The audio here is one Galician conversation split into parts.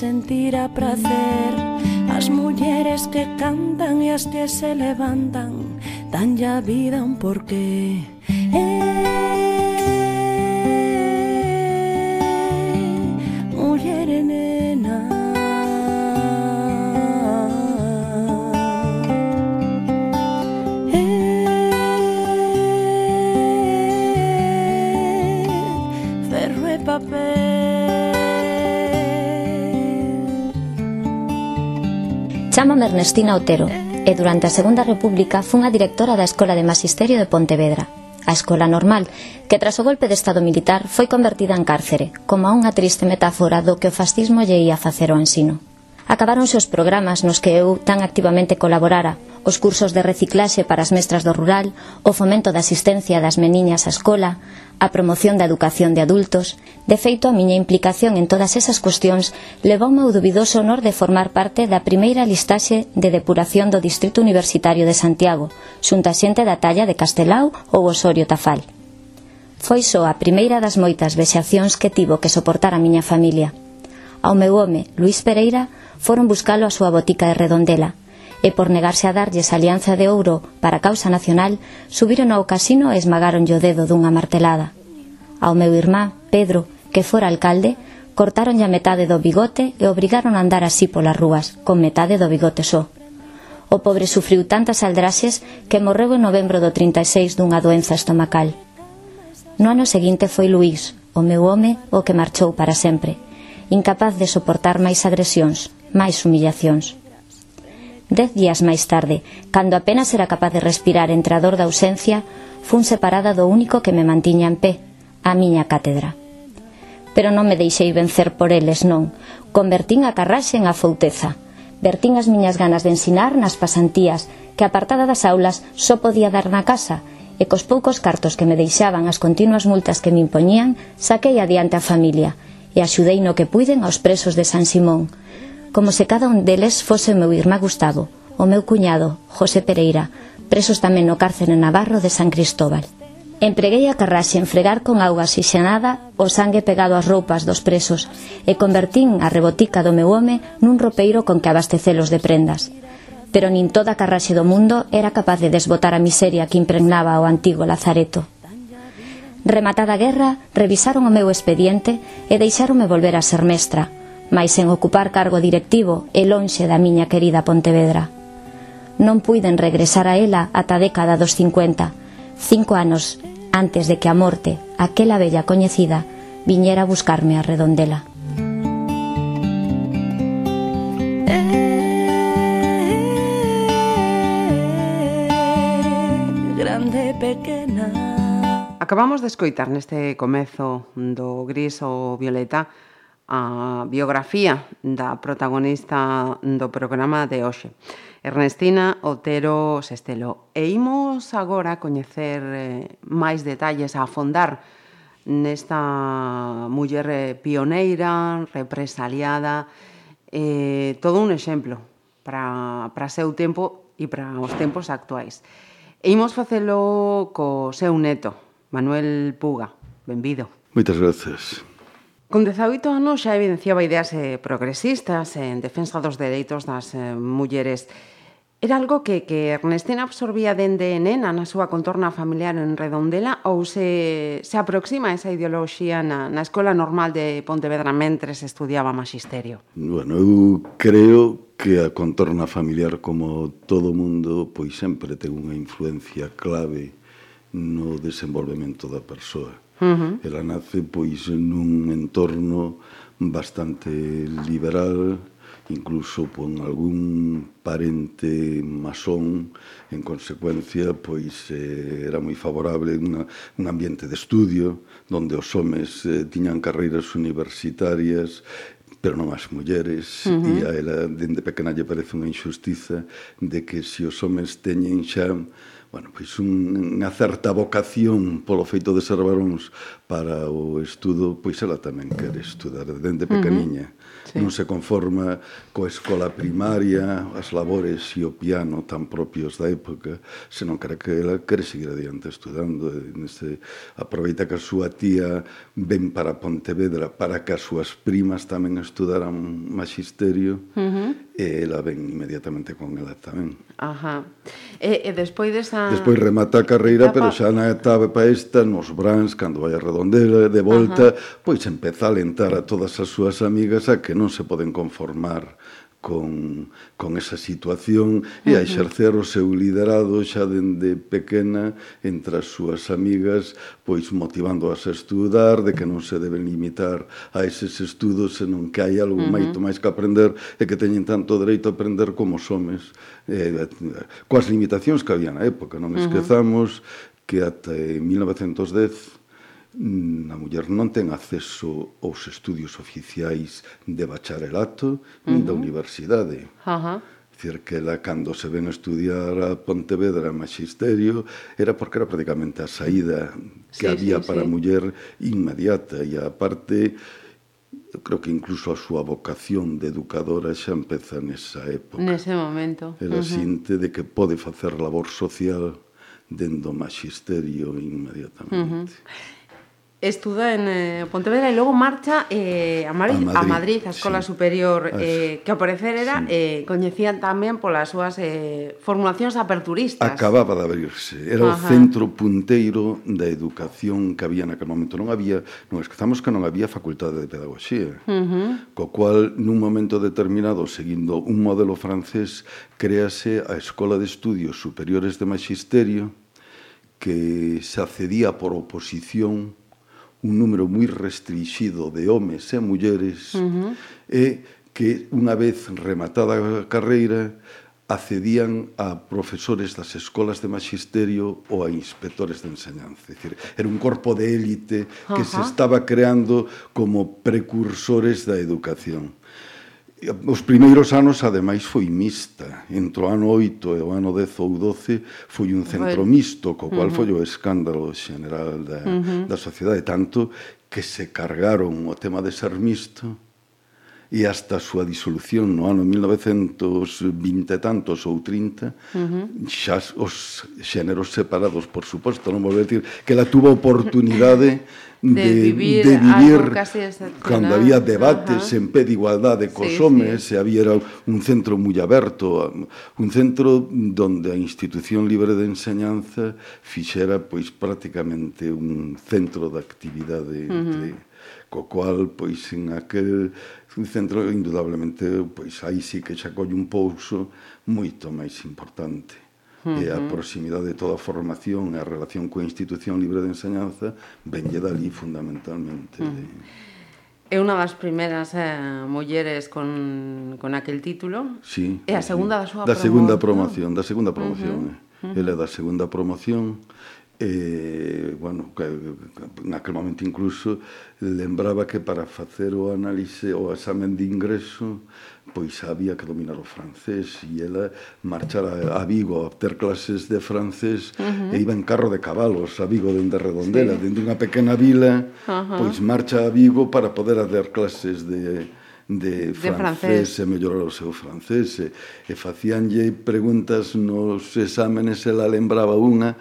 sentirá prazer As mulleres que cantan e as que se levantan Dan ya vida un porqué. Chámame Ernestina Otero e durante a Segunda República fun a directora da Escola de Magisterio de Pontevedra, a Escola Normal, que tras o golpe de Estado Militar foi convertida en cárcere, como unha triste metáfora do que o fascismo lle ia facer ao ensino acabáronse os programas nos que eu tan activamente colaborara, os cursos de reciclaxe para as mestras do rural, o fomento da asistencia das meniñas á escola, a promoción da educación de adultos. De feito, a miña implicación en todas esas cuestións levoume o dubidoso honor de formar parte da primeira listaxe de depuración do Distrito Universitario de Santiago, xunta xente da talla de Castelao ou Osorio Tafal. Foi só a primeira das moitas vexacións que tivo que soportar a miña familia. Ao meu home, Luís Pereira, foron buscalo a súa botica de Redondela e por negarse a darlles a alianza de ouro para a causa nacional, subiron ao casino e esmagaronlle o dedo dunha martelada. Ao meu irmá, Pedro, que fora alcalde, cortaronlle a metade do bigote e obrigaron a andar así polas rúas, con metade do bigote só. O pobre sufriu tantas aldraxes que morreu en novembro do 36 dunha doenza estomacal. No ano seguinte foi Luís, o meu home, o que marchou para sempre, incapaz de soportar máis agresións, máis humillacións. Dez días máis tarde, cando apenas era capaz de respirar entre a dor da ausencia, fun separada do único que me mantiña en pé, a miña cátedra. Pero non me deixei vencer por eles, non. Convertín a carraxe en afouteza. Vertín as miñas ganas de ensinar nas pasantías, que apartada das aulas só podía dar na casa, e cos poucos cartos que me deixaban as continuas multas que me impoñían, saquei adiante a familia, e axudei no que puiden aos presos de San Simón, como se cada un deles fose o meu irmá Gustavo, o meu cuñado, José Pereira, presos tamén no cárcere navarro de San Cristóbal. Empreguei a carraxe en fregar con auga oxigenada o sangue pegado ás roupas dos presos e convertín a rebotica do meu home nun ropeiro con que abastecelos de prendas. Pero nin toda a carraxe do mundo era capaz de desbotar a miseria que impregnaba o antigo lazareto. Rematada a guerra, revisaron o meu expediente e deixaronme volver a ser mestra, mais sen ocupar cargo directivo e lonxe da miña querida Pontevedra. Non puiden regresar a ela ata a década dos 50, cinco anos antes de que a morte, aquela bella coñecida, viñera a buscarme a redondela. Eh, grande pequena Acabamos de escoitar neste comezo do gris ou violeta a biografía da protagonista do programa de hoxe, Ernestina Otero Sestelo. E imos agora coñecer eh, máis detalles, a afondar nesta muller eh, pioneira, represaliada, eh, todo un exemplo para, para seu tempo e para os tempos actuais. E imos facelo co seu neto, Manuel Puga. Benvido. Moitas gracias. Con 18 anos xa evidenciaba ideas eh, progresistas en defensa dos dereitos das eh, mulleres. Era algo que, que Ernestina absorbía dende nena na súa contorna familiar en Redondela ou se, se aproxima a esa ideoloxía na, na Escola Normal de Pontevedra mentres estudiaba Magisterio? Bueno, eu creo que a contorna familiar como todo mundo pois sempre ten unha influencia clave no desenvolvemento da persoa Uh -huh. Ela nace pois nun entorno bastante liberal, incluso con algún parente masón, en consecuencia, pois eh, era moi favorable unha, un ambiente de estudio onde os homes eh, tiñan carreiras universitarias pero non as mulleres, uh -huh. e a ela dende pequena lle parece unha injustiza de que se os homes teñen xa bueno, pois unha certa vocación polo feito de ser varóns para o estudo, pois ela tamén quere estudar dende pequeniña. Uh -huh. sí. Non se conforma coa escola primaria, as labores e o piano tan propios da época, senón quere que ela quere seguir adiante estudando. Neste, aproveita que a súa tía ven para Pontevedra para que as súas primas tamén estudaran magisterio uh -huh e ela ven inmediatamente con ela tamén. Ajá. E, e despois desa... Despois remata a carreira, etapa... pero xa na etapa esta, nos brans, cando vai a redondela, de volta, Ajá. pois empeza a alentar a todas as súas amigas a que non se poden conformar con, con esa situación e a exercer o seu liderado xa dende pequena entre as súas amigas, pois motivándoas a estudar, de que non se deben limitar a eses estudos, senón que hai algo uh -huh. máis que aprender e que teñen tanto dereito a aprender como os homes, eh, coas limitacións que había na época, non esquezamos uh -huh. que ata 1910 a muller non ten acceso aos estudios oficiais de bacharelato uh -huh. nin da universidade. Uh -huh. Dicir que ela, cando se ven estudiar a Pontevedra Magisterio, era porque era prácticamente a saída que sí, había sí, para sí. a muller inmediata. E, aparte, eu creo que incluso a súa vocación de educadora xa empeza nesa época. Nese momento. Ela uh -huh. sinte de que pode facer labor social dendo magisterio inmediatamente. Uh -huh estuda en eh, Pontevedra e logo marcha eh, a, Madrid, a Madrid, a Escola sí. Superior, eh, que ao parecer era, sí. eh, coñecían tamén polas súas eh, formulacións aperturistas. Acababa de abrirse, era Ajá. o centro punteiro da educación que había naquele momento. Non había, non esquezamos que non había facultade de pedagogía, uh -huh. co cual nun momento determinado, seguindo un modelo francés, créase a Escola de Estudios Superiores de Magisterio, que se accedía por oposición un número moi restringido de homes e mulleres uh -huh. e que unha vez rematada a carreira accedían a profesores das escolas de magisterio ou a inspectores de enseñanza. É dicir, era un corpo de élite que uh -huh. se estaba creando como precursores da educación. Os primeiros anos, ademais, foi mixta. Entre o ano 8 e o ano 10 ou 12 foi un centro mixto, co cual uh -huh. foi o escándalo general da, uh -huh. da sociedade, tanto que se cargaron o tema de ser mixto e hasta a súa disolución no ano 1920 e tantos ou 30 uh -huh. xa os xéneros separados, por suposto, non vou decir, que la tuvo oportunidade de, de vivir, de vivir casi cando había debates -huh. en pé de igualdade cos sí, homes, sí. e había un centro moi aberto, un centro donde a institución libre de enseñanza fixera pois prácticamente un centro de actividade uh -huh. co cual pois en aquel centro indudablemente pois aí sí que xa colle un pouso moito máis importante uh -huh. e a proximidade de toda a formación e a relación coa institución libre de enseñanza venlle dali fundamentalmente. Uh -huh. É unha das primeiras eh, mulleres con, con aquel título. Sí. E a segunda sí. da súa da promoción. segunda promoción, da segunda promoción. Uh -huh. eh. Uh -huh. Ela é da segunda promoción E, bueno, que, naquel momento incluso lembraba que para facer o análise o examen de ingreso pois había que dominar o francés e ela marchara a Vigo a ter clases de francés uh -huh. e iba en carro de cabalos a Vigo dende Redondela, sí. dende unha pequena vila, uh -huh. pois marcha a Vigo para poder hacer clases de de francés, de francés. e mellorar o seu francés e, e facíanlle preguntas nos exámenes ela lembraba unha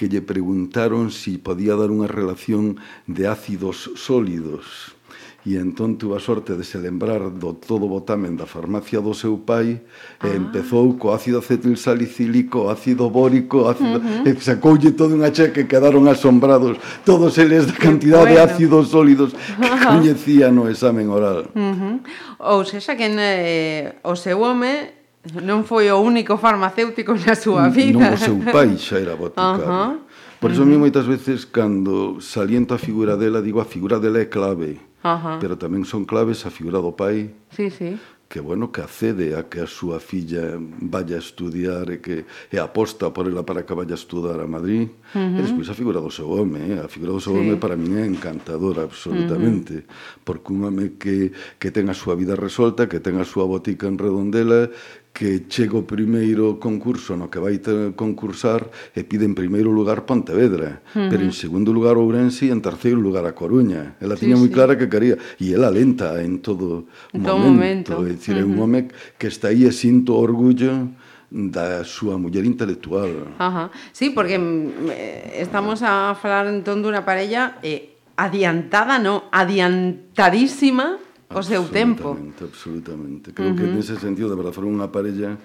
que lle preguntaron si podía dar unha relación de ácidos sólidos. E entón tuve a sorte de se lembrar do todo botamen da farmacia do seu pai ah. e empezou co ácido acetilsalicílico, ácido bórico, ácido... Uh -huh. e sacoulle todo unha cheque que quedaron asombrados todos eles da cantidad bueno. de ácidos sólidos que uh -huh. coñecía no examen oral. Uh -huh. Ou sexa que eh, o seu home Non foi o único farmacéutico na súa vida. Non, o seu pai xa era boticario. Uh -huh. Por iso a mí mm. moitas veces cando saliento a figura dela, digo a figura dela é clave. Uh -huh. Pero tamén son claves a figura do pai. Sí, sí que bueno que accede a que a súa filla vaya a estudiar e que e aposta por ela para que vaya a estudar a Madrid. Uh -huh. E despois a figura do seu home, eh? a figura do seu sí. home para min é encantadora absolutamente, uh -huh. porque un home que que ten a súa vida resolta, que ten a súa botica en Redondela, que chega o primeiro concurso no que vai ter concursar e pide en primeiro lugar Pontevedra, uh -huh. pero en segundo lugar Ourense e en terceiro lugar a Coruña. Ela sí, tiña moi sí. clara que quería e ela lenta en todo en momento. Todo momento. É dicir, uh -huh. é un home que está aí e sinto orgullo da súa muller intelectual. Ajá. Sí, porque mm, estamos a falar entón dunha parella eh, adiantada, no, adiantadísima o seu tempo. Absolutamente, Creo uh -huh. que nese sentido, de verdade, foron unha parella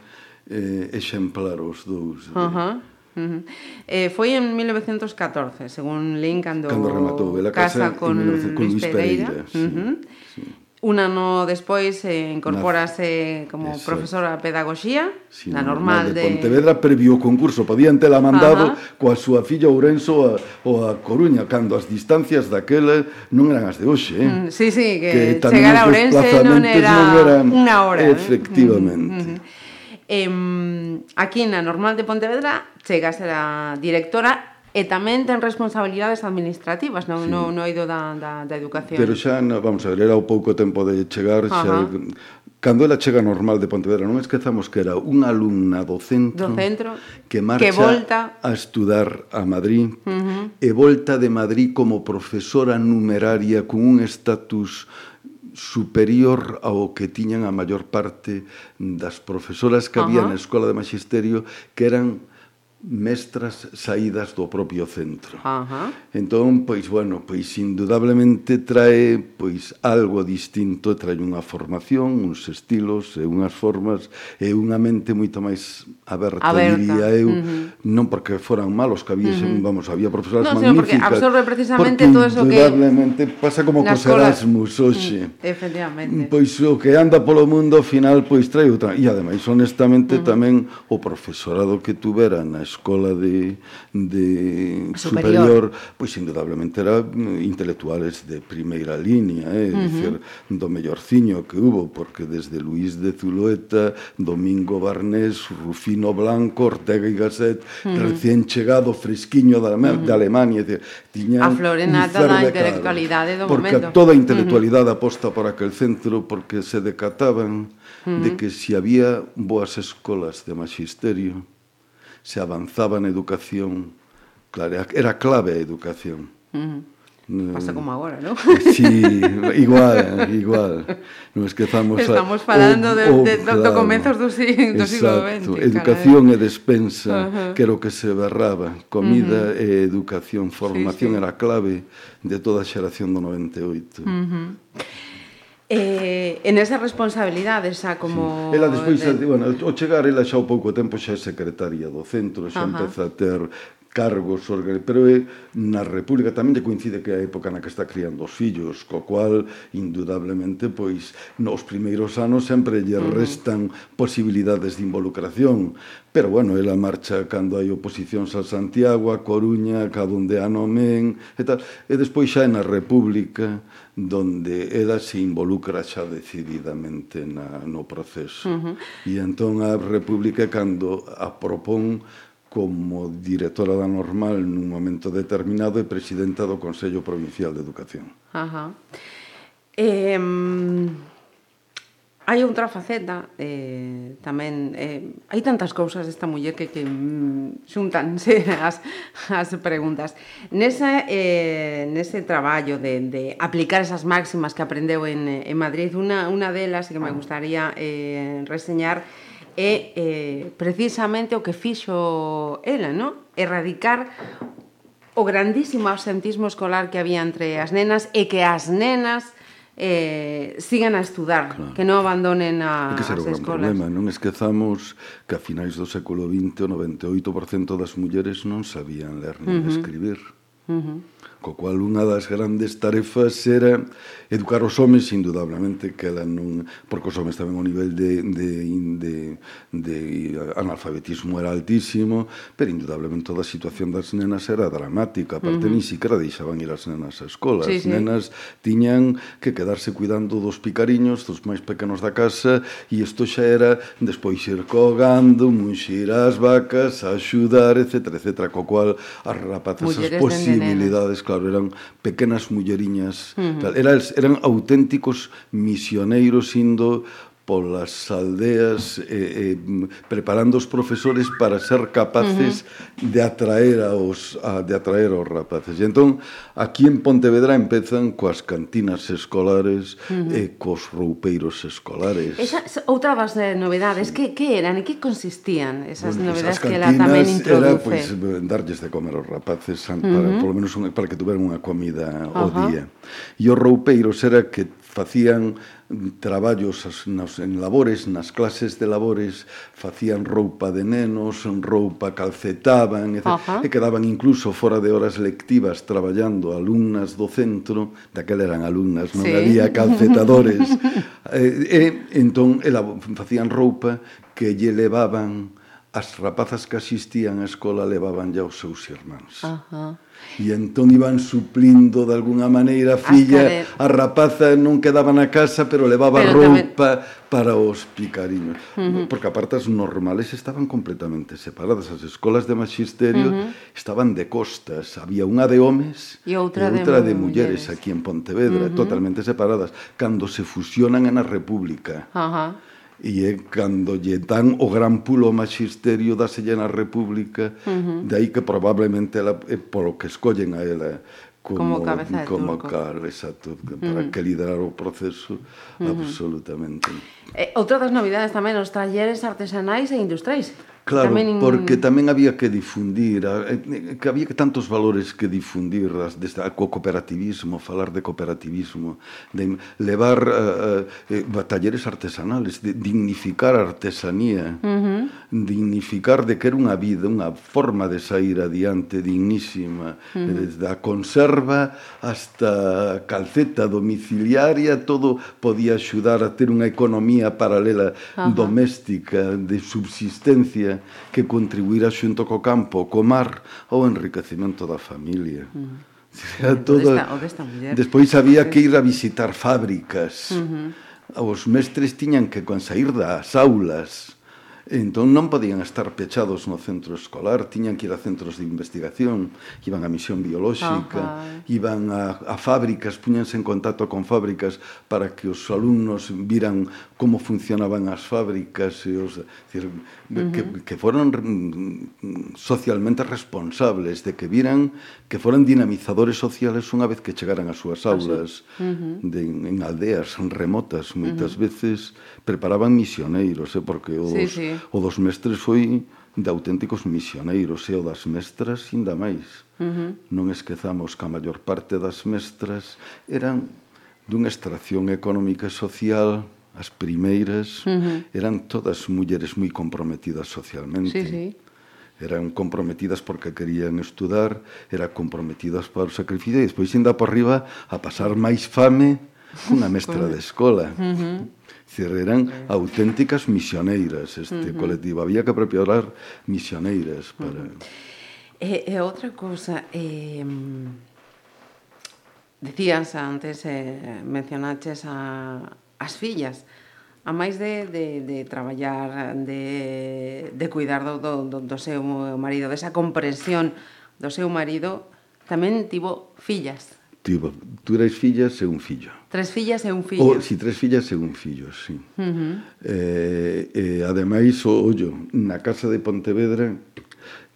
eh, exemplar os dous. Uh -huh. Eh. Uh -huh. Eh, foi en 1914, según Lin, cando, cando rematou a casa, casa con, con Luis Pereira. Pereira. Sí, uh -huh. sí. Un ano despois eh, incorporase como Eso. profesora de pedagogía sí, na normal, de... de Pontevedra previo concurso, podían tela mandado Ajá. coa súa filla Ourenso a, ou a Coruña, cando as distancias daquela non eran as de hoxe, eh? Mm, sí, sí, que, que chegar a Ourense non era, non eran unha hora. Eh. Efectivamente. Eh? Mm, mm, mm. Eh, aquí na normal de Pontevedra chega a ser a directora e tamén ten responsabilidades administrativas, non, sí. no, no oido da, da, da educación. Pero xa, no, vamos a ver, era o pouco tempo de chegar, xa, Cando ela chega normal de Pontevedra, non esquezamos que era unha alumna do centro, do centro que marcha que volta... a estudar a Madrid uh -huh. e volta de Madrid como profesora numeraria con un estatus superior ao que tiñan a maior parte das profesoras que había uh -huh. na Escola de Magisterio que eran mestras saídas do propio centro. Ajá. Entón, pois, bueno, pois indudablemente trae pois algo distinto, trae unha formación, uns estilos e unhas formas e unha mente moito máis aberta, aberta. diría eu, uh -huh. non porque foran malos que había, uh -huh. vamos, había profesoras no, magníficas. porque absorbe precisamente porque todo eso que indudablemente pasa como cos Erasmus mm, hoxe. Uh -huh. Efectivamente. Pois o que anda polo mundo ao final pois trae outra. E ademais, honestamente, uh -huh. tamén o profesorado que tuvera na escola de, de superior. superior, pois indudablemente era mm, intelectuales de primeira línea, eh? uh -huh. dicer, do mellorciño que hubo, porque desde Luís de Zulueta, Domingo Barnés, Rufino Blanco, Ortega y Gasset, uh -huh. recién chegado, fresquiño da, Alema, uh -huh. de Alemania, dicer, tiña a florenata da intelectualidade do porque momento. Porque toda a intelectualidade uh -huh. aposta por aquel centro, porque se decataban uh -huh. de que si había boas escolas de magisterio, se avanzaba na educación, claro, era clave a educación. Uh -huh. Pasa como agora, non? Sí, igual, igual. Non esquezamos... Estamos falando a, o, de, o, de, claro, do comenzos do, sig do siglo XX. Educación cara. e despensa, uh -huh. que era o que se berraba. Comida uh -huh. e educación, formación sí, sí. era clave de toda a xeración do 98. Uh -huh. Eh, en esa responsabilidade xa como... Sí. Ela despois, de... bueno, ao chegar, ela xa o pouco tempo xa é secretaria do centro, xa Ajá. empeza a ter cargos, pero eh, na República tamén lle coincide que é a época na que está criando os fillos, co cual, indudablemente, pois, nos primeiros anos sempre lle restan posibilidades de involucración, pero, bueno, ela marcha cando hai oposicións a Santiago, a Coruña, a donde a nomen, e tal, e despois xa é na República, donde ela se involucra xa decididamente na, no proceso. Uh -huh. E entón a República cando a propón como directora da Normal nun momento determinado e presidenta do Consello Provincial de Educación. Ajá. Eh, hai outra faceta eh, tamén eh, hai tantas cousas desta muller que, que mm, xuntanse as, as preguntas nesa, eh, nese traballo de, de aplicar esas máximas que aprendeu en, en Madrid unha, unha delas que me ah. gustaría eh, reseñar é é eh, precisamente o que fixo ela, non? Erradicar o grandísimo absentismo escolar que había entre as nenas e que as nenas eh, sigan a estudar, claro. que non abandonen a, que as escolas. problema, non esquezamos que a finais do século XX o 98% das mulleres non sabían ler nin uh -huh. escribir. Uh -huh. Co cual unha das grandes tarefas era educar os homes, indudablemente, que ela non... Porque os homes tamén o nivel de, de, de, de analfabetismo era altísimo, pero indudablemente toda a situación das nenas era dramática, aparte uh -huh. ni siquiera deixaban ir as nenas á escola. Sí, as sí. nenas tiñan que quedarse cuidando dos picariños, dos máis pequenos da casa, e isto xa era despois ir cogando, munxir as vacas, axudar, etc, etc, co cual as rapazas as posibilidades cidades, claro, eran pequenas mulleriñas, uh -huh. tal. Era, eran auténticos misioneiros indo polas aldeas eh, eh, preparando os profesores para ser capaces uh -huh. de atraer aos a, de atraer aos rapaces. E entón aquí en Pontevedra empezan coas cantinas escolares uh -huh. e cos roupeiros escolares. Esas outra das novedades, sí. que que eran e que consistían esas bueno, novedades que ela tamén introduce? Era pois pues, darlles de comer aos rapaces para, uh -huh. para polo menos un, para que tuveran unha comida uh -huh. o día. E os roupeiros era que facían traballos nas, en labores, nas clases de labores, facían roupa de nenos, roupa calcetaban, etc. Ajá. e quedaban incluso fora de horas lectivas traballando alumnas do centro, daquela eran alumnas, non sí. había calcetadores. eh, e entón ela, facían roupa que lle levaban as rapazas que asistían á escola levaban ya os seus irmáns. Ajá. E entón iban suplindo de alguna maneira a filla, a rapaza non quedaba na casa, pero levaba pero roupa tamén... para os picariños. Uh -huh. Porque aparte as normales estaban completamente separadas, as escolas de magisterio uh -huh. estaban de costas, había unha de homes e outra, e outra de, de mulleres aquí en Pontevedra, uh -huh. totalmente separadas, cando se fusionan na República. Uh -huh e é cando lle dan o gran pulo ao magisterio da Sellena República, uh -huh. de aí que probablemente ela, é polo que escollen a ela como, como cabeza de como turco. Car, exacto, para uh -huh. que liderar o proceso uh -huh. absolutamente. Eh, outra das novidades tamén os talleres artesanais e industriais. Claro, tamén... porque tamén había que difundir, eh, eh, que había que tantos valores que difundir, desde o cooperativismo, falar de cooperativismo, de levar eh, uh, uh, talleres artesanales, de dignificar a artesanía, uh -huh. dignificar de que era unha vida, unha forma de sair adiante dignísima, uh -huh. desde a conserva hasta calceta domiciliaria, todo podía axudar a ter unha economía paralela uh -huh. doméstica, de subsistencia, que contribuíra xunto co campo, co mar, ao enriquecimento da familia. Mm. Uh -huh. Todo... O desta, o desta Despois había que ir a visitar fábricas. Uh -huh. Os mestres tiñan que, con das aulas, Entón non podían estar pechados no centro escolar, tiñan que ir a centros de investigación, iban a misión biolóxica, Ajá. iban a, a fábricas, puñanse en contacto con fábricas para que os alumnos viran como funcionaban as fábricas e os decir, uh -huh. que, que foron socialmente responsables de que viran que foran dinamizadores sociales unha vez que chegaran ás súas aulas uh -huh. de, en aldeas remotas moitas uh -huh. veces preparaban misioneiros eh, porque os, sí, sí o dos mestres foi de auténticos misioneiros e o das mestras ainda máis. Uh -huh. Non esquezamos que a maior parte das mestras eran dunha extracción económica e social as primeiras uh -huh. eran todas mulleres moi comprometidas socialmente. Sí, sí. Eran comprometidas porque querían estudar, eran comprometidas para o sacrificio e despois ainda por riba a pasar máis fame cunha mestra de escola. Uh -huh. Dizer, eran auténticas misioneiras este uh -huh. colectivo. Había que apropiar misioneiras para... Uh -huh. E, e outra cousa, eh, decías antes, eh, mencionaches a, as fillas, a máis de, de, de traballar, de, de cuidar do, do, do seu marido, desa comprensión do seu marido, tamén tivo fillas. Tivo, tres fillas e un fillo. Tres fillas e un fillo. O, si, tres fillas e un fillo, sí. Uh -huh. eh, eh, ademais, o ollo, na casa de Pontevedra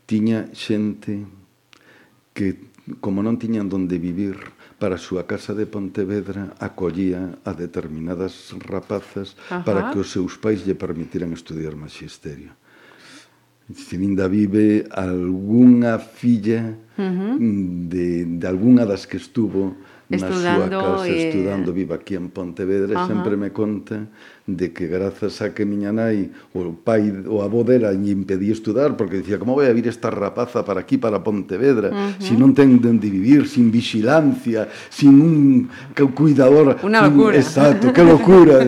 tiña xente que, como non tiñan donde vivir, para a súa casa de Pontevedra acollía a determinadas rapazas Ajá. para que os seus pais lle permitiran estudiar magisterio se vinda vive algunha filla uh -huh. de, de algunha das que estuvo na estudando na súa casa e... estudando viva aquí en Pontevedra uh -huh. sempre me conta de que grazas a que miña nai, o pai, o avó dela, lle impedía estudar, porque dicía, como vai a vir esta rapaza para aquí, para Pontevedra, uh -huh. se si non ten de vivir, sin vigilancia, sin un cuidador... unha locura. Un, exacto, que locura.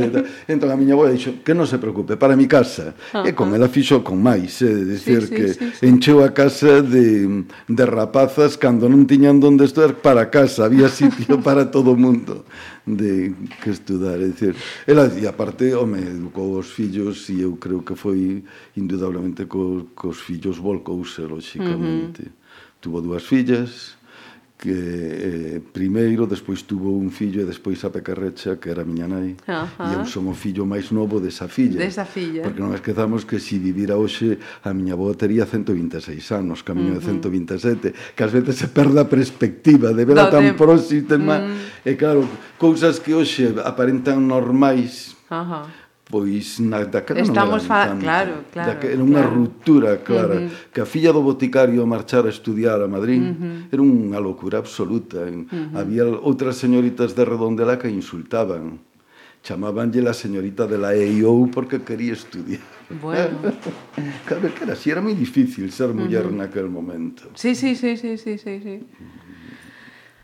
entón a miña avó dixo, que non se preocupe, para mi casa. Uh -huh. E con ela fixo con máis, é eh, dicir, sí, sí, que sí, sí. encheu a casa de, de rapazas cando non tiñan donde estudar para casa, había sitio para todo o mundo de que estudar, é dicir, ela e aparte home, educou os fillos e eu creo que foi indudablemente co, cos fillos volcouse, lóxicamente. Uh -huh. Tuvo dúas fillas, que eh, primeiro, despois tuvo un fillo e despois a Pecarrecha, que era miña nai, uh -huh. e eu son o fillo máis novo desa filla. Desa filla. Porque non esquezamos que se si vivira hoxe a miña avó tería 126 anos, camiño uh -huh. de 127, que ás veces se perde a perspectiva de vela no, tan de... próxima. Uh -huh. E claro, cousas que hoxe aparentan normais, Ajá. Pois na, daquela Estamos non era fa... claro, claro, Daque, era unha claro. ruptura clara uh -huh. que a filla do boticario marchar a estudiar a Madrid uh -huh. era unha locura absoluta uh -huh. había outras señoritas de Redondela que insultaban chamabanlle la señorita de la EIO porque quería estudiar. Bueno. claro, que era, si era moi difícil ser muller uh -huh. naquel momento. Sí, sí, sí, sí, sí, sí, sí.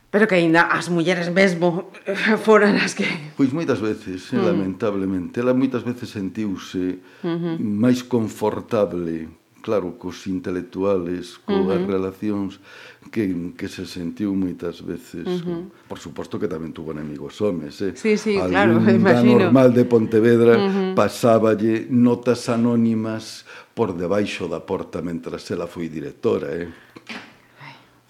Pero que aínda as mulleres mesmo eh, foran as que... Pois moitas veces, eh, mm. lamentablemente. Ela moitas veces sentiuse uh -huh. máis confortable, claro, cos intelectuales, coas uh -huh. relacións, que, que se sentiu moitas veces. Uh -huh. Por suposto que tamén tuvo enemigos homes, eh? Sí, sí, Algún claro, imagino. normal de Pontevedra uh -huh. pasáballe notas anónimas por debaixo da porta mentras ela foi directora, eh?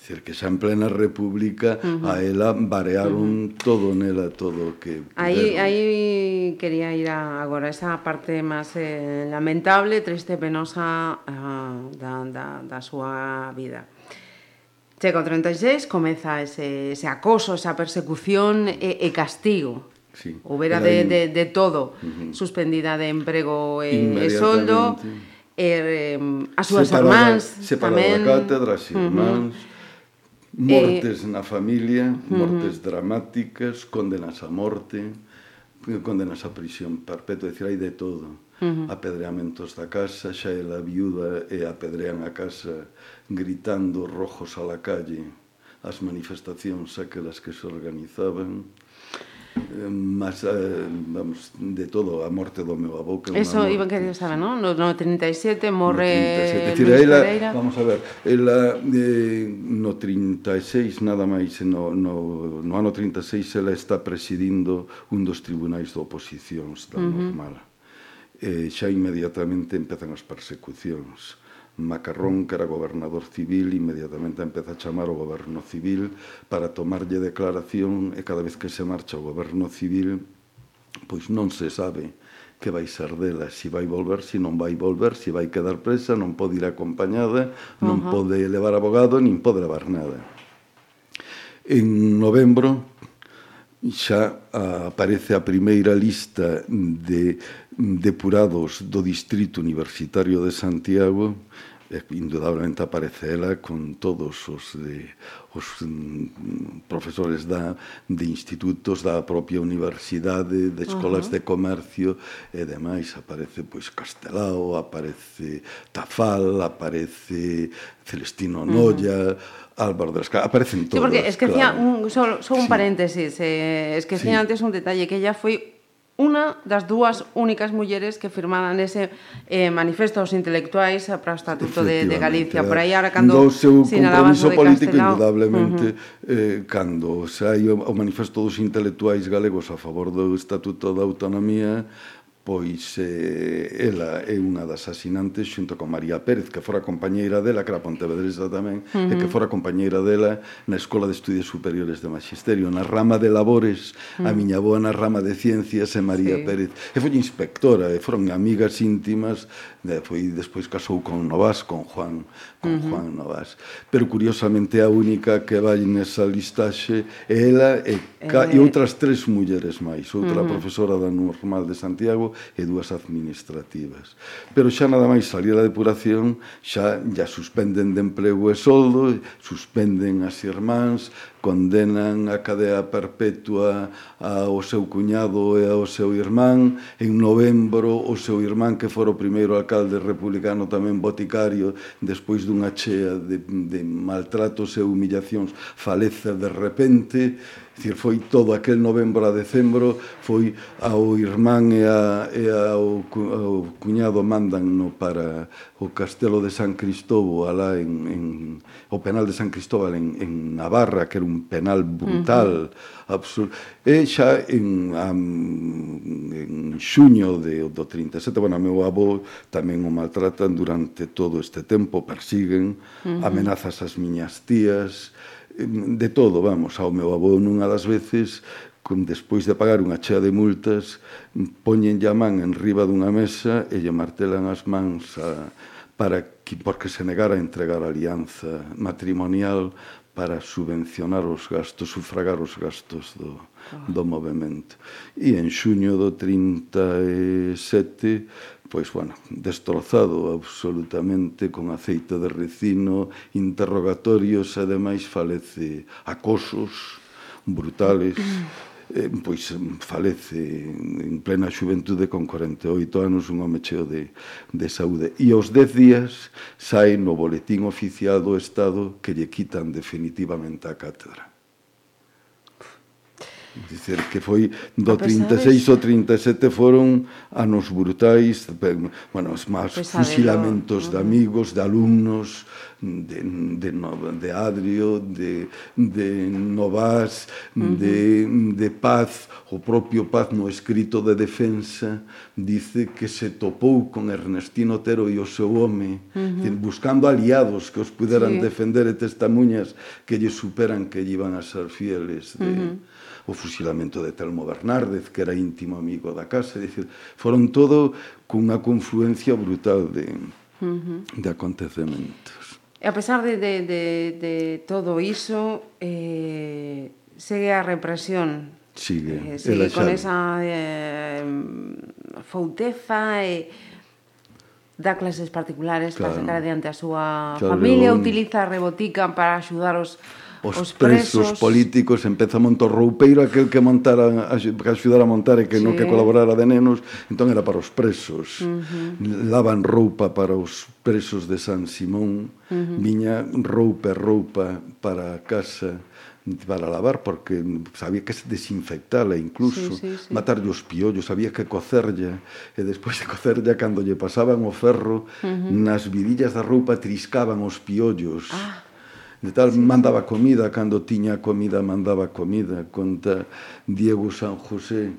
decir, que xa en plena república uh -huh. a ela barearon uh -huh. todo nela todo que Aí aí quería ir a, agora esa parte máis eh, lamentable, triste, penosa uh, da, da, da súa vida. Chega o 36, comeza ese, ese acoso, esa persecución e, e castigo. Sí, Houbera de, in... de, de todo, uh -huh. suspendida de emprego e, e soldo, e, eh, as súas separada, irmáns separada tamén... Separada da cátedra, as irmáns... Uh -huh Mortes eh... na familia, mortes uh -huh. dramáticas, condenas a morte, condenas a prisión perpetua, decir, hai de todo. Uh -huh. Apedreamentos da casa, xa é la viuda e apedrean a casa gritando rojos a la calle as manifestacións aquelas que se organizaban. Eh, mas eh, vamos, de todo a morte do meu avó que Eso iba que querer saber, non? No, no 37 morre no 37. Luis ela, Pereira. vamos a ver, ela eh, no 36 nada máis eh, no, no, no ano 36 ela está presidindo un dos tribunais de oposicións da uh -huh. normal. Eh, xa inmediatamente empezan as persecucións Macarrón, que era gobernador civil, inmediatamente empeza a chamar o goberno civil para tomarlle declaración e cada vez que se marcha o goberno civil pois non se sabe que vai ser dela, se vai volver, se non vai volver, se vai quedar presa, non pode ir acompañada, non uh -huh. pode levar abogado, nin pode levar nada. En novembro xa aparece a primeira lista de depurados do Distrito Universitario de Santiago indudablemente aparecela con todos os, de, os mm, profesores da, de institutos da propia universidade, de escolas uh -huh. de comercio e demais. Aparece pois Castelao, aparece Tafal, aparece Celestino Noya, uh -huh. Álvaro de Escala, aparecen todos. Sí, porque que claro. un, solo, solo un sí. paréntesis, eh, esquecía sí. antes un detalle, que ella foi unha das dúas únicas mulleres que firmaran ese eh, manifesto aos intelectuais para o Estatuto de, de Galicia. Por aí, ahora, cando do seu compromiso político, Castelao, indudablemente, uh -huh. eh, cando sai o, o manifesto dos intelectuais galegos a favor do Estatuto da Autonomía, pois eh, ela é unha das asinantes xunto con María Pérez, que fora compañeira dela, que era pontevedresa tamén, uh -huh. e que fora compañeira dela na Escola de Estudios Superiores de Magisterio, na rama de labores, uh -huh. a miña boa na rama de ciencias e María sí. Pérez. E foi inspectora, e foron amigas íntimas, e foi despois casou con Novas, con Juan, con uh -huh. Juan Novas. Pero curiosamente a única que vai nesa listaxe é ela e, ca, eh... e outras tres mulleres máis, outra uh -huh. profesora da Normal de Santiago e dúas administrativas. Pero xa nada máis salir a depuración, xa ya suspenden de emprego e soldo, suspenden as irmáns, condenan a cadea perpetua ao seu cuñado e ao seu irmán. En novembro, o seu irmán, que fora o primeiro alcalde republicano, tamén boticario, despois dunha chea de, de maltratos e humillacións, falece de repente Dicir, foi todo aquel novembro a decembro, foi ao irmán e, a, e ao, ao cuñado mandanno para o castelo de San Cristóbal, alá en, en, o penal de San Cristóbal en, en Navarra, que era un penal brutal, uh -huh. absurdo. E xa en, am, en xuño de, do 37, bueno, a meu avó tamén o maltratan durante todo este tempo, persiguen, uh -huh. amenazas as miñas tías, de todo, vamos, ao meu avó nunha das veces con despois de pagar unha chea de multas, poñenlle a man en riba dunha mesa e lle martelan as mans a, para que, porque se negara a entregar a alianza matrimonial para subvencionar os gastos, sufragar os gastos do, ah. do movimento. E en xuño do 37 pois, bueno, destrozado absolutamente con aceite de recino, interrogatorios, e ademais falece acosos brutales, eh, pois falece en plena xuventude con 48 anos un home cheo de, de saúde. E aos 10 días sai no boletín oficial do Estado que lle quitan definitivamente a cátedra. Dizer que foi do 36 ao 37 foron anos brutais, bueno, os máis fusilamentos de amigos, de alumnos, de, de, de Adrio, de, de Novas, uh -huh. de, de Paz, o propio Paz no escrito de defensa, dice que se topou con Ernestino Otero e o seu home, uh -huh. buscando aliados que os puderan sí. defender e testamuñas que lle superan que lle iban a ser fieles de... Uh -huh o fusilamento de Telmo Bernárdez, que era íntimo amigo da casa, dicir, foron todo cunha confluencia brutal de, uh -huh. de acontecemento. E a pesar de, de, de, de todo iso, eh, segue a represión. Sigue, eh, sigue con esa eh, fouteza e... Dá clases particulares claro. para sacar adiante a súa claro, familia, un... utiliza a rebotica para axudar os os, os presos, presos políticos, empeza a montar o roupeiro, aquel que montara, que axudara a montar e que sí. non que colaborara de nenos, entón era para os presos. Uh -huh. Lavan roupa para os presos de San Simón, uh -huh. viña roupa, roupa para a casa para lavar porque sabía que desinfectala incluso, sí, sí, sí. matarlle os piollos, sabía que cocerlle e despois de cocerlle cando lle pasaban o ferro uh -huh. nas vidillas da roupa triscaban os piollos. Ah de tal sí. mandaba comida, cando tiña comida mandaba comida, conta Diego San José,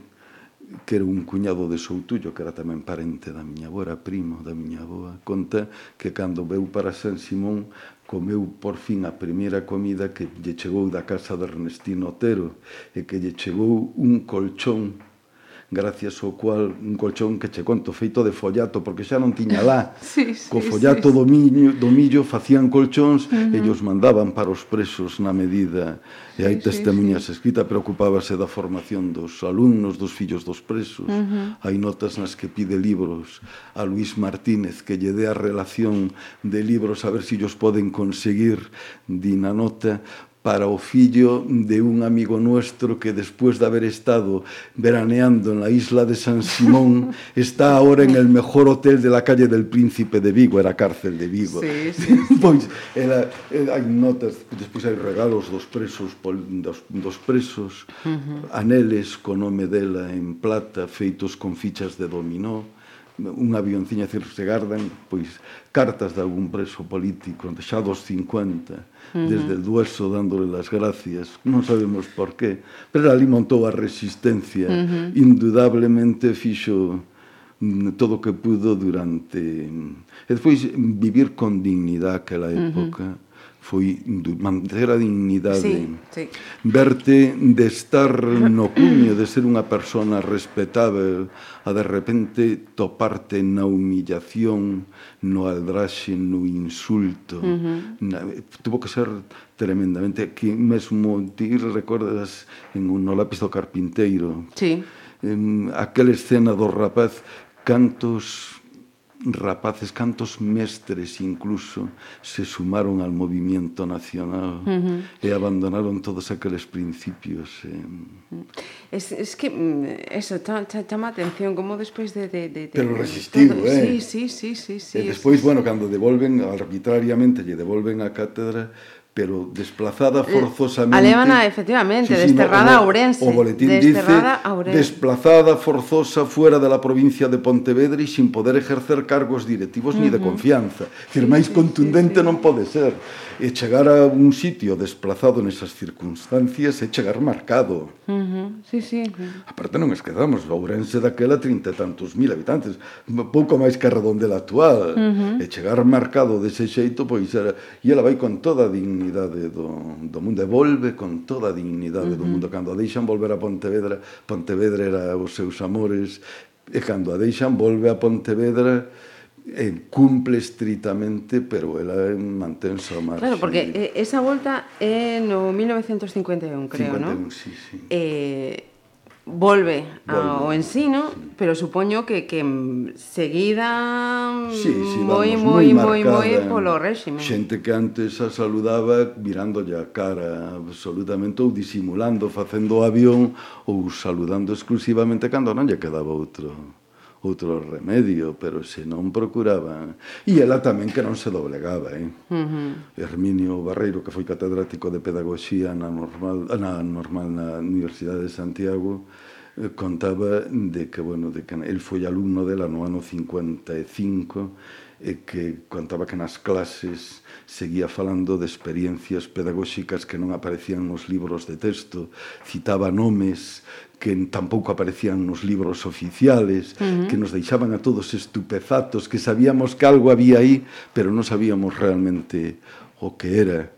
que era un cuñado de Soutullo, que era tamén parente da miña avora, primo da miña avoa, conta que cando veu para San Simón comeu por fin a primeira comida que lle chegou da casa de Ernestino Otero e que lle chegou un colchón gracias ao cual un colchón que che conto feito de follato, porque xa non tiña lá. sí, sí, Co follato sí, do, miño, do millo facían colchóns uh -huh. e os mandaban para os presos na medida. E hai sí, testemunhas sí, sí. escritas, da formación dos alumnos, dos fillos dos presos. Uh -huh. Hai notas nas que pide libros a Luis Martínez que lle dé a relación de libros a ver se si os poden conseguir di na nota para o fillo de un amigo nuestro que despois de haber estado veraneando na isla de San Simón está ahora en el mejor hotel de la calle del Príncipe de Vigo, era cárcel de Vigo. Sí, sí, sí. pois era, era, hai notas, despois hai regalos dos presos pol, dos, dos presos, uh -huh. aneles co nome dela en plata feitos con fichas de dominó, un avionciña, se gardan, pois cartas de algún preso político xa dos 50 uh -huh. desde Dueso dándole las gracias non sabemos por qué pero ali montou a resistencia uh -huh. indudablemente fixo mm, todo o que pudo durante e despois vivir con dignidade aquela época uh -huh foi manter a dignidade sí, sí. verte de estar no cuño de ser unha persona respetável a de repente toparte na humillación no aldraxe, no insulto uh -huh. na, tuvo que ser tremendamente que mesmo ti recordas en un no lápiz do carpinteiro sí. en aquela escena do rapaz cantos rapaces, cantos mestres incluso se sumaron ao movimiento nacional uh -huh. e abandonaron todos aqueles principios. Eh. Mm. Es, es que mm, eso chama atención como despois de, de, de, de Pero resistivo, todo, eh. Sí, sí, sí, sí, sí. E despois, sí, bueno, sí. cando devolven arbitrariamente lle devolven a cátedra, pero desplazada eh, forzosamente. Alemana, efectivamente, sí, sí, desterrada no, no, a Ourense. O boletín dice, Ourense. desplazada forzosa fuera de la provincia de Pontevedra y sin poder ejercer cargos directivos uh -huh. ni de confianza. Firmáis sí, contundente non pode ser e chegar a un sitio desplazado nesas circunstancias é chegar marcado. Uh -huh. Sí, sí. Aparte non esquedamos, Ourense daquela trinta e tantos mil habitantes, pouco máis que a redondela actual. Uh -huh. E chegar marcado dese xeito, pois era... E ela vai con toda a dignidade do, do mundo, e volve con toda a dignidade uh -huh. do mundo. Cando a deixan volver a Pontevedra, Pontevedra era os seus amores, e cando a deixan volve a Pontevedra eh, cumple estritamente, pero ela manténse a marxe. Claro, porque eh, esa volta é eh, no 1951, creo, 51, non? Sí, sí. Eh, volve, volve ao ensino, sí. pero supoño que que seguida sí, sí, moi moi moi moi polo réxime. Xente que antes a saludaba mirándolle a cara absolutamente ou disimulando, facendo o avión ou saludando exclusivamente cando non lle quedaba outro outro remedio, pero se non procuraban... E ela tamén que non se doblegaba, eh? Uh -huh. Herminio Barreiro, que foi catedrático de pedagogía na normal, na normal na Universidade de Santiago, eh, contaba de que, bueno, de que el foi alumno dela no ano 55 e que contaba que nas clases seguía falando de experiencias pedagóxicas que non aparecían nos libros de texto, citaba nomes que tampouco aparecían nos libros oficiales, uh -huh. que nos deixaban a todos estupefatos, que sabíamos que algo había aí, pero non sabíamos realmente o que era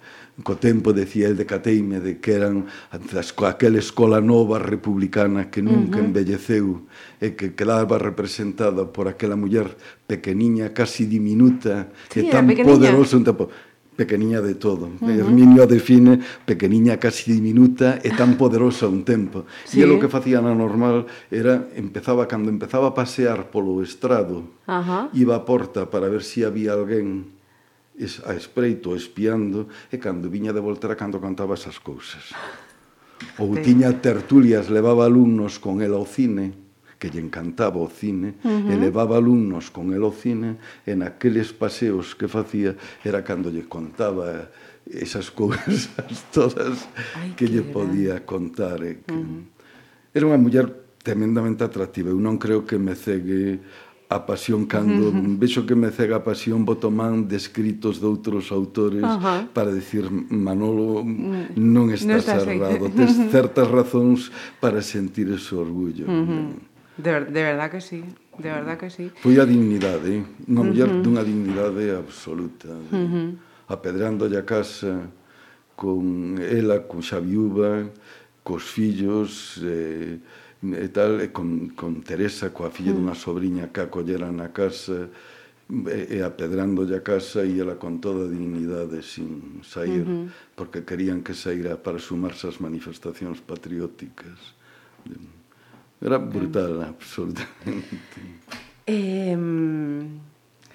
co tempo decía el de Cateime de que eran aquela escola nova republicana que nunca uh -huh. embelleceu e que quedaba representada por aquela muller pequeniña, casi diminuta, sí, e tan poderosa poderoso un tempo pequeniña de todo. Uh -huh. Herminio define pequeniña casi diminuta e tan poderosa un tempo. Sí. E lo que facía na normal era empezaba cando empezaba a pasear polo estrado, uh -huh. iba a porta para ver se si había alguén es, a espreito, espiando, e cando viña de volta era cando contaba esas cousas. Ou tiña tertulias, levaba alumnos con el ao cine, que lle encantaba o cine, uh -huh. e levaba alumnos con el ao cine, e naqueles paseos que facía era cando lle contaba esas cousas todas Ay, que, lle podía contar. E que... uh -huh. Era unha muller tremendamente atractiva. Eu non creo que me cegue a pasión cando uh -huh. vexo que me cega a pasión boto man de escritos de outros autores uh -huh. para decir Manolo mm, non estás, no errado tes certas razóns para sentir ese orgullo uh -huh. de, de verdad que sí de verdad que sí foi a dignidade unha muller uh -huh. dunha dignidade absoluta de, uh -huh. apedrándolle a casa con ela, con xa viúva cos fillos eh, e tal, e con, con Teresa, coa filla mm. dunha sobrinha que acollera na casa, e, e apedrándolle a casa e ela con toda a dignidade sin sair, uh -huh. porque querían que saíra para sumarse ás manifestacións patrióticas. Era brutal, uh absolutamente. Eh,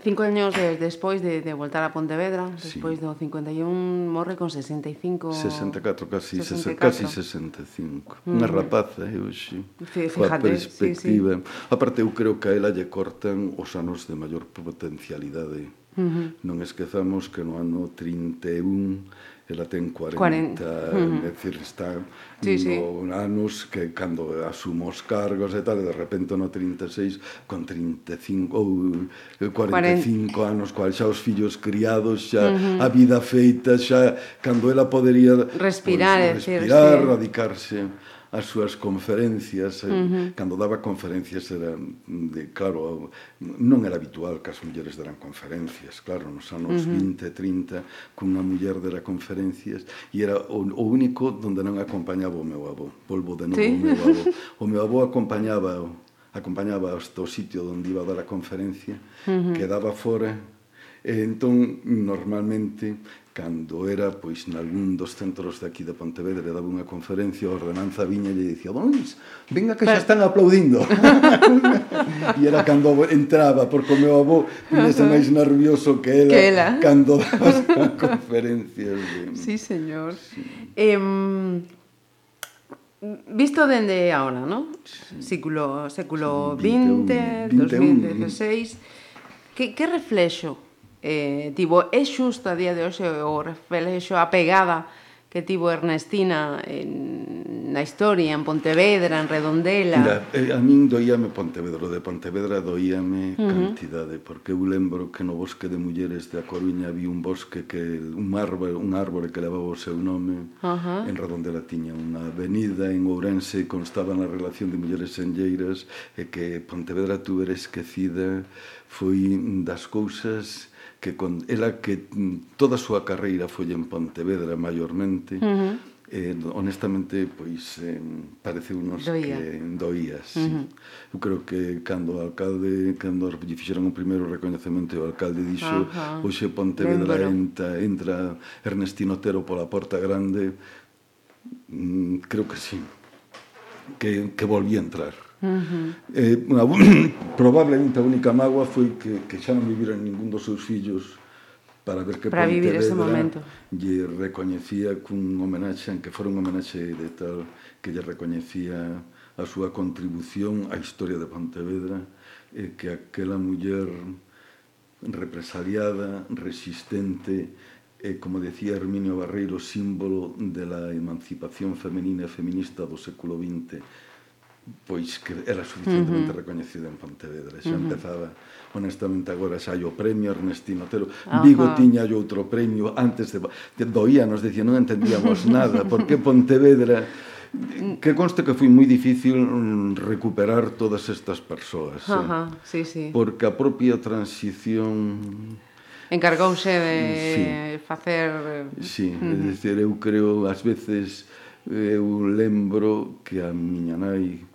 Cinco años de, despois de, de voltar a Pontevedra, sí. despois do 51, morre con 65... 64, casi, 64. casi 65. Mm. Unha rapaza, eh, eu xe. Fíjate, coa perspectiva. Sí, sí. Aparte, eu creo que a ela lle cortan os anos de maior potencialidade. Uh -huh. Non esquezamos que no ano 31 ela ten 40, 40. Mm. é dicir, está sí, sí. no anos que cando asumo os cargos e tal, de repente no 36 con 35 ou 45 40. anos, cual xa os fillos criados, xa uh -huh. a vida feita, xa cando ela podería respirar, pues, respirar, decir, radicarse. Sí as súas conferencias, eh, uh -huh. cando daba conferencias era mm, de claro, non era habitual que as mulleres deran conferencias, claro, nos anos uh -huh. 20, 30, cunha muller dera conferencias e era o, o único donde non acompañaba o meu avó. Volvo de novo ¿Sí? o meu avó. O meu avó acompañaba acompañaba hasta o sitio onde iba a dar a conferencia, uh -huh. quedaba fora, e entón normalmente cando era pois nalgún dos centros de aquí de Pontevedra daba unha conferencia, a ordenanza viña e dicía, "Don Luis, venga que xa están aplaudindo." e era cando entraba, porque o meu avó tiñese máis nervioso que ela, que ela. cando daba as conferencias. De... Sí, señor. Sí. Eh, visto dende ahora, ¿no? Sí. Século século sí, 20, 20, 2016. Que que reflexo eh, tivo é xusto a día de hoxe o reflexo a pegada que tivo Ernestina en, na historia, en Pontevedra, en Redondela. Mira, eh, a min doíame Pontevedra, de Pontevedra doíame uh -huh. cantidade, porque eu lembro que no bosque de mulleres de A Coruña vi un bosque que un árbol, un árbore que levaba o seu nome. Uh -huh. En Redondela tiña unha avenida en Ourense constaba na relación de mulleres senlleiras e que Pontevedra tuver esquecida foi das cousas que con ela que mm, toda a súa carreira foi en Pontevedra maiormente, uh -huh eh, honestamente, pois, eh, parece unos doía. que doía, sí. Uh -huh. Eu creo que cando o alcalde, cando lle fixeron o primeiro recoñecemento, o alcalde dixo, uh -huh. hoxe Pontevedra entra, entra Ernestino Otero pola Porta Grande, mm, creo que sí, que, que volví a entrar. Uh -huh. eh, una, probablemente a única mágoa foi que, que xa non viviran ningún dos seus fillos para ver que para vivir ese momento. lle recoñecía cun homenaxe, en que fora un homenaxe de tal que lle recoñecía a súa contribución á historia de Pontevedra e eh, que aquela muller represaliada, resistente, e, eh, como decía Herminio Barreiro, símbolo de la emancipación femenina e feminista do século XX pois que era suficientemente uh -huh. recoñecida en Pontevedra. Xa uh -huh. empezaba, honestamente, agora xa o premio Ernestino Otero. Ajá. Vigo tiña outro premio antes de... Doía, nos dicía, non entendíamos nada, porque Pontevedra... Que conste que foi moi difícil mm, recuperar todas estas persoas. Ajá, eh? sí, sí. Porque a propia transición encargouse de sí. facer Sí, uh -huh. é dicir, eu creo ás veces eu lembro que a miña nai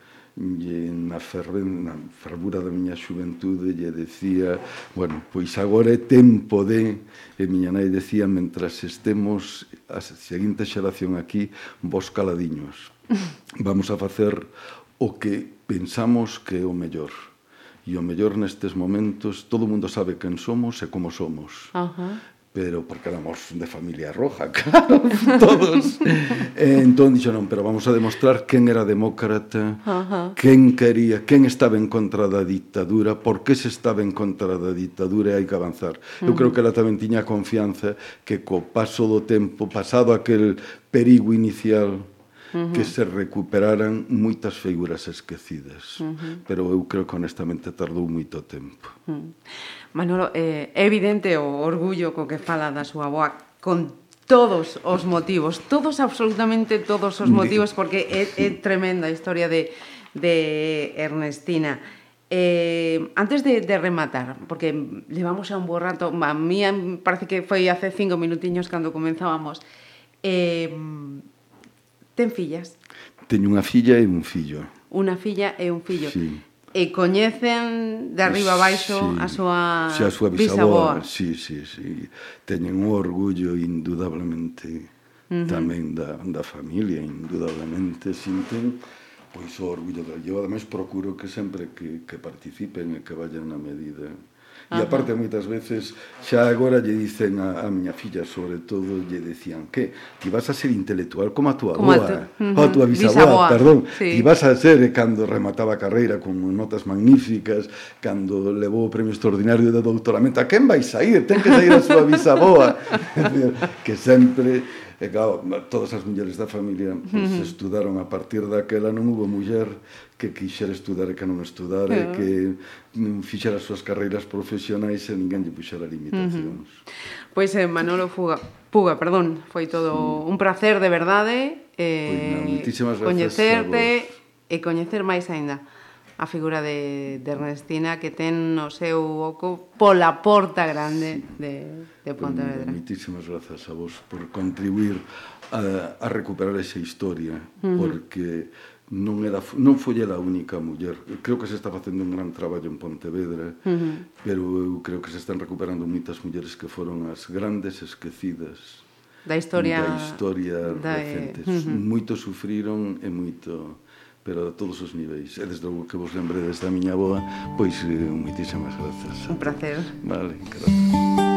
na, ferven, na fervura da miña xuventude lle decía, bueno, pois agora é tempo de, e miña nai decía, mentras estemos a seguinte xeración aquí, vos caladiños. Vamos a facer o que pensamos que é o mellor. E o mellor nestes momentos, todo mundo sabe quen somos e como somos. Uh -huh pero porque éramos de familia roja, claro, todos. Eh, entón dixeron, pero vamos a demostrar quen era demócrata, Ajá. quen quería, quen estaba en contra da dictadura, por que se estaba en contra da dictadura e hai que avanzar. Eu creo que ela tamén tiña confianza que co paso do tempo, pasado aquel perigo inicial, -huh. que se recuperaran moitas figuras esquecidas. Uh -huh. Pero eu creo que honestamente tardou moito tempo. Uh -huh. Manolo, eh, é evidente o orgullo co que fala da súa boa con todos os motivos, todos, absolutamente todos os motivos, porque é, é tremenda a historia de, de Ernestina. Eh, antes de, de rematar, porque levamos a un bo rato, a mí parece que foi hace cinco minutiños cando comenzábamos, eh, ten fillas? Teño unha filla e un fillo. Unha filla e un fillo. Sí e coñecen de arriba abaixo sí, a súa, sí, a súa bisaboa. Sí, sí, sí. Teñen un orgullo indudablemente uh -huh. tamén da, da familia, indudablemente sinten pois o orgullo da eu ademais procuro que sempre que, que participen e que vayan na medida E aparte, moitas veces, xa agora lle dicen a, a miña filla, sobre todo, lle decían que ti vas a ser intelectual como a tua como aboa, a, tu, uh -huh. a tua bisaboa, bisaboa. perdón, sí. ti vas a ser cando remataba a carreira con notas magníficas, cando levou o premio extraordinario de doutoramento, a quen vais a ir? Ten que sair a súa bisaboa. que sempre E eh, claro, todas as mulleres da familia pues, uh -huh. estudaron a partir daquela non hubo muller que quixera estudar e que non estudar uh -huh. e ah. que fixera as súas carreiras profesionais e ninguén lle puxera limitacións. Uh -huh. Pois eh, Manolo Fuga, Puga, perdón, foi todo sí. un placer de verdade eh, pois, non, coñecerte e coñecer máis aínda a figura de, de Ernestina que ten no seu oco pola porta grande de, de pois Pontevedra. Pues, Muitísimas grazas a vos por contribuir a, a recuperar esa historia, uh -huh. porque non, era, non foi ela a única muller. Creo que se está facendo un gran traballo en Pontevedra, uh -huh. pero eu creo que se están recuperando moitas mulleres que foron as grandes esquecidas da historia da historia da, eh, recente. Uh -huh. Moito sufriron e moito pero a todos os niveis. E desde logo que vos lembre desta miña boa, pois eh, moitísimas grazas. Un placer. Vale, gracias.